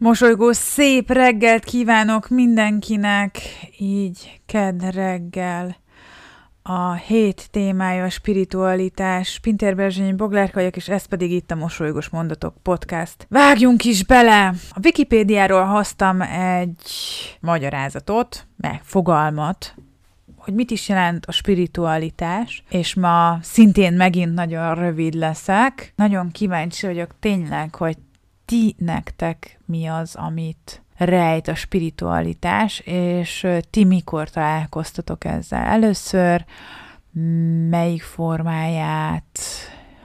Mosolygó szép reggelt kívánok mindenkinek, így kedd reggel. A hét témája a spiritualitás. Pintér Berzsényi Boglárka vagyok, és ez pedig itt a Mosolygós Mondatok Podcast. Vágjunk is bele! A Wikipédiáról hoztam egy magyarázatot, meg fogalmat, hogy mit is jelent a spiritualitás, és ma szintén megint nagyon rövid leszek. Nagyon kíváncsi vagyok tényleg, hogy ti nektek mi az, amit rejt a spiritualitás, és ti mikor találkoztatok ezzel? Először, melyik formáját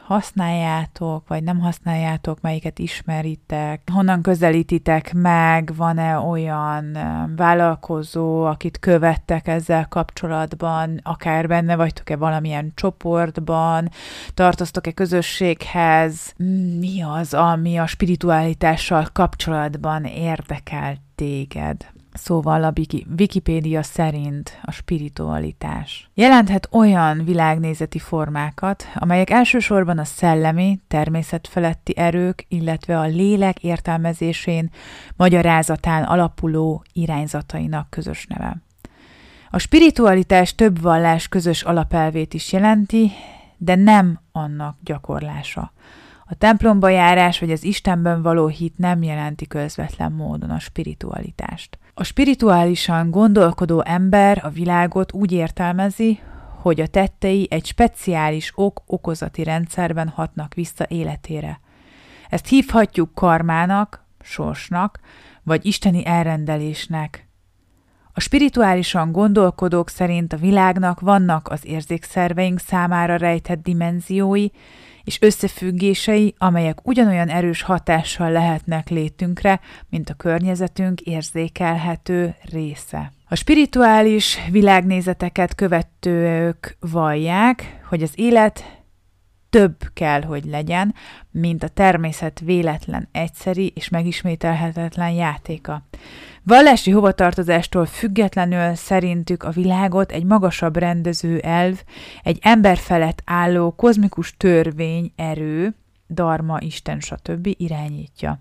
használjátok, vagy nem használjátok, melyiket ismeritek, honnan közelítitek meg, van-e olyan vállalkozó, akit követtek ezzel kapcsolatban, akár benne vagytok-e valamilyen csoportban, tartoztok-e közösséghez, mi az, ami a spiritualitással kapcsolatban érdekel téged? Szóval a Wikipédia szerint a spiritualitás jelenthet olyan világnézeti formákat, amelyek elsősorban a szellemi, természetfeletti erők, illetve a lélek értelmezésén, magyarázatán alapuló irányzatainak közös neve. A spiritualitás több vallás közös alapelvét is jelenti, de nem annak gyakorlása. A templomba járás vagy az Istenben való hit nem jelenti közvetlen módon a spiritualitást. A spirituálisan gondolkodó ember a világot úgy értelmezi, hogy a tettei egy speciális ok-okozati rendszerben hatnak vissza életére. Ezt hívhatjuk karmának, sorsnak, vagy isteni elrendelésnek. A spirituálisan gondolkodók szerint a világnak vannak az érzékszerveink számára rejtett dimenziói, és összefüggései, amelyek ugyanolyan erős hatással lehetnek létünkre, mint a környezetünk érzékelhető része. A spirituális világnézeteket követők vallják, hogy az élet több kell, hogy legyen, mint a természet véletlen, egyszeri és megismételhetetlen játéka. Vallási hovatartozástól függetlenül szerintük a világot egy magasabb rendező elv, egy ember felett álló kozmikus törvény, erő, Dharma, Isten, stb. irányítja.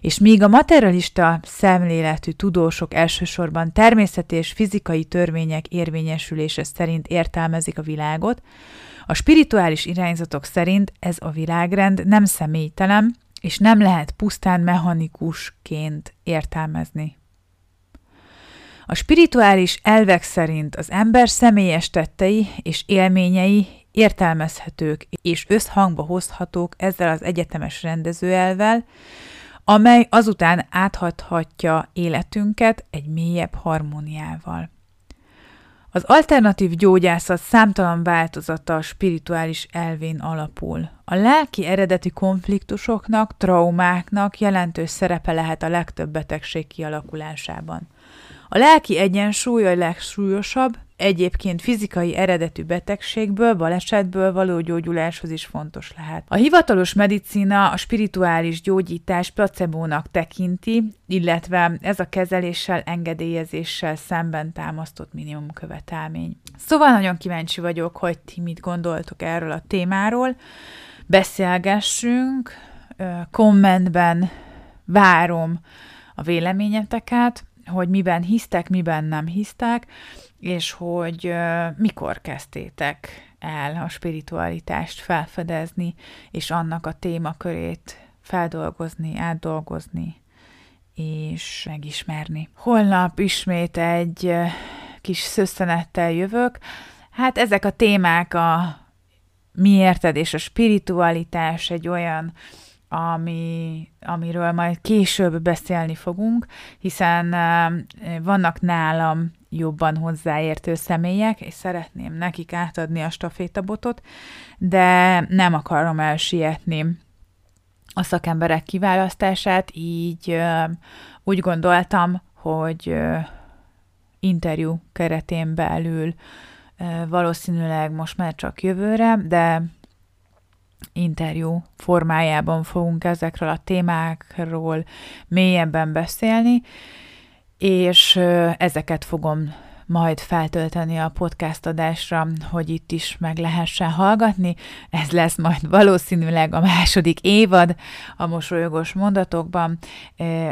És míg a materialista szemléletű tudósok elsősorban természeti és fizikai törvények érvényesülése szerint értelmezik a világot, a spirituális irányzatok szerint ez a világrend nem személytelen, és nem lehet pusztán mechanikusként értelmezni. A spirituális elvek szerint az ember személyes tettei és élményei értelmezhetők és összhangba hozhatók ezzel az egyetemes rendezőelvel, amely azután áthathatja életünket egy mélyebb harmóniával. Az alternatív gyógyászat számtalan változata a spirituális elvén alapul. A lelki eredeti konfliktusoknak, traumáknak jelentős szerepe lehet a legtöbb betegség kialakulásában. A lelki egyensúly a legsúlyosabb, egyébként fizikai eredetű betegségből, balesetből való gyógyuláshoz is fontos lehet. A hivatalos medicína a spirituális gyógyítás placebónak tekinti, illetve ez a kezeléssel, engedélyezéssel szemben támasztott minimum követelmény. Szóval nagyon kíváncsi vagyok, hogy ti mit gondoltok erről a témáról. Beszélgessünk, kommentben várom a véleményeteket, hogy miben hisztek, miben nem hisztek, és hogy mikor kezdtétek el a spiritualitást felfedezni, és annak a témakörét feldolgozni, átdolgozni, és megismerni. Holnap ismét egy kis szösszenettel jövök. Hát ezek a témák a mi érted, és a spiritualitás egy olyan ami, amiről majd később beszélni fogunk, hiszen vannak nálam jobban hozzáértő személyek, és szeretném nekik átadni a stafétabotot, de nem akarom elsietni a szakemberek kiválasztását, így úgy gondoltam, hogy interjú keretén belül valószínűleg most már csak jövőre, de interjú formájában fogunk ezekről a témákról mélyebben beszélni, és ezeket fogom majd feltölteni a podcast adásra, hogy itt is meg lehessen hallgatni. Ez lesz majd valószínűleg a második évad a mosolyogos mondatokban.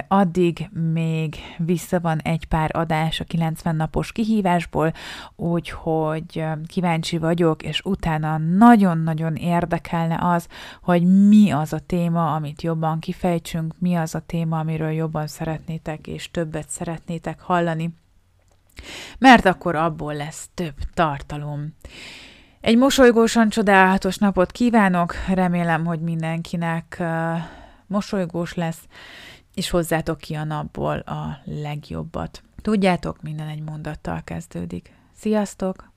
Addig még vissza van egy pár adás a 90 napos kihívásból, úgyhogy kíváncsi vagyok, és utána nagyon-nagyon érdekelne az, hogy mi az a téma, amit jobban kifejtsünk, mi az a téma, amiről jobban szeretnétek és többet szeretnétek hallani, mert akkor abból lesz több tartalom. Egy mosolygósan csodálatos napot kívánok, remélem, hogy mindenkinek mosolygós lesz, és hozzátok ki a napból a legjobbat. Tudjátok, minden egy mondattal kezdődik. Sziasztok!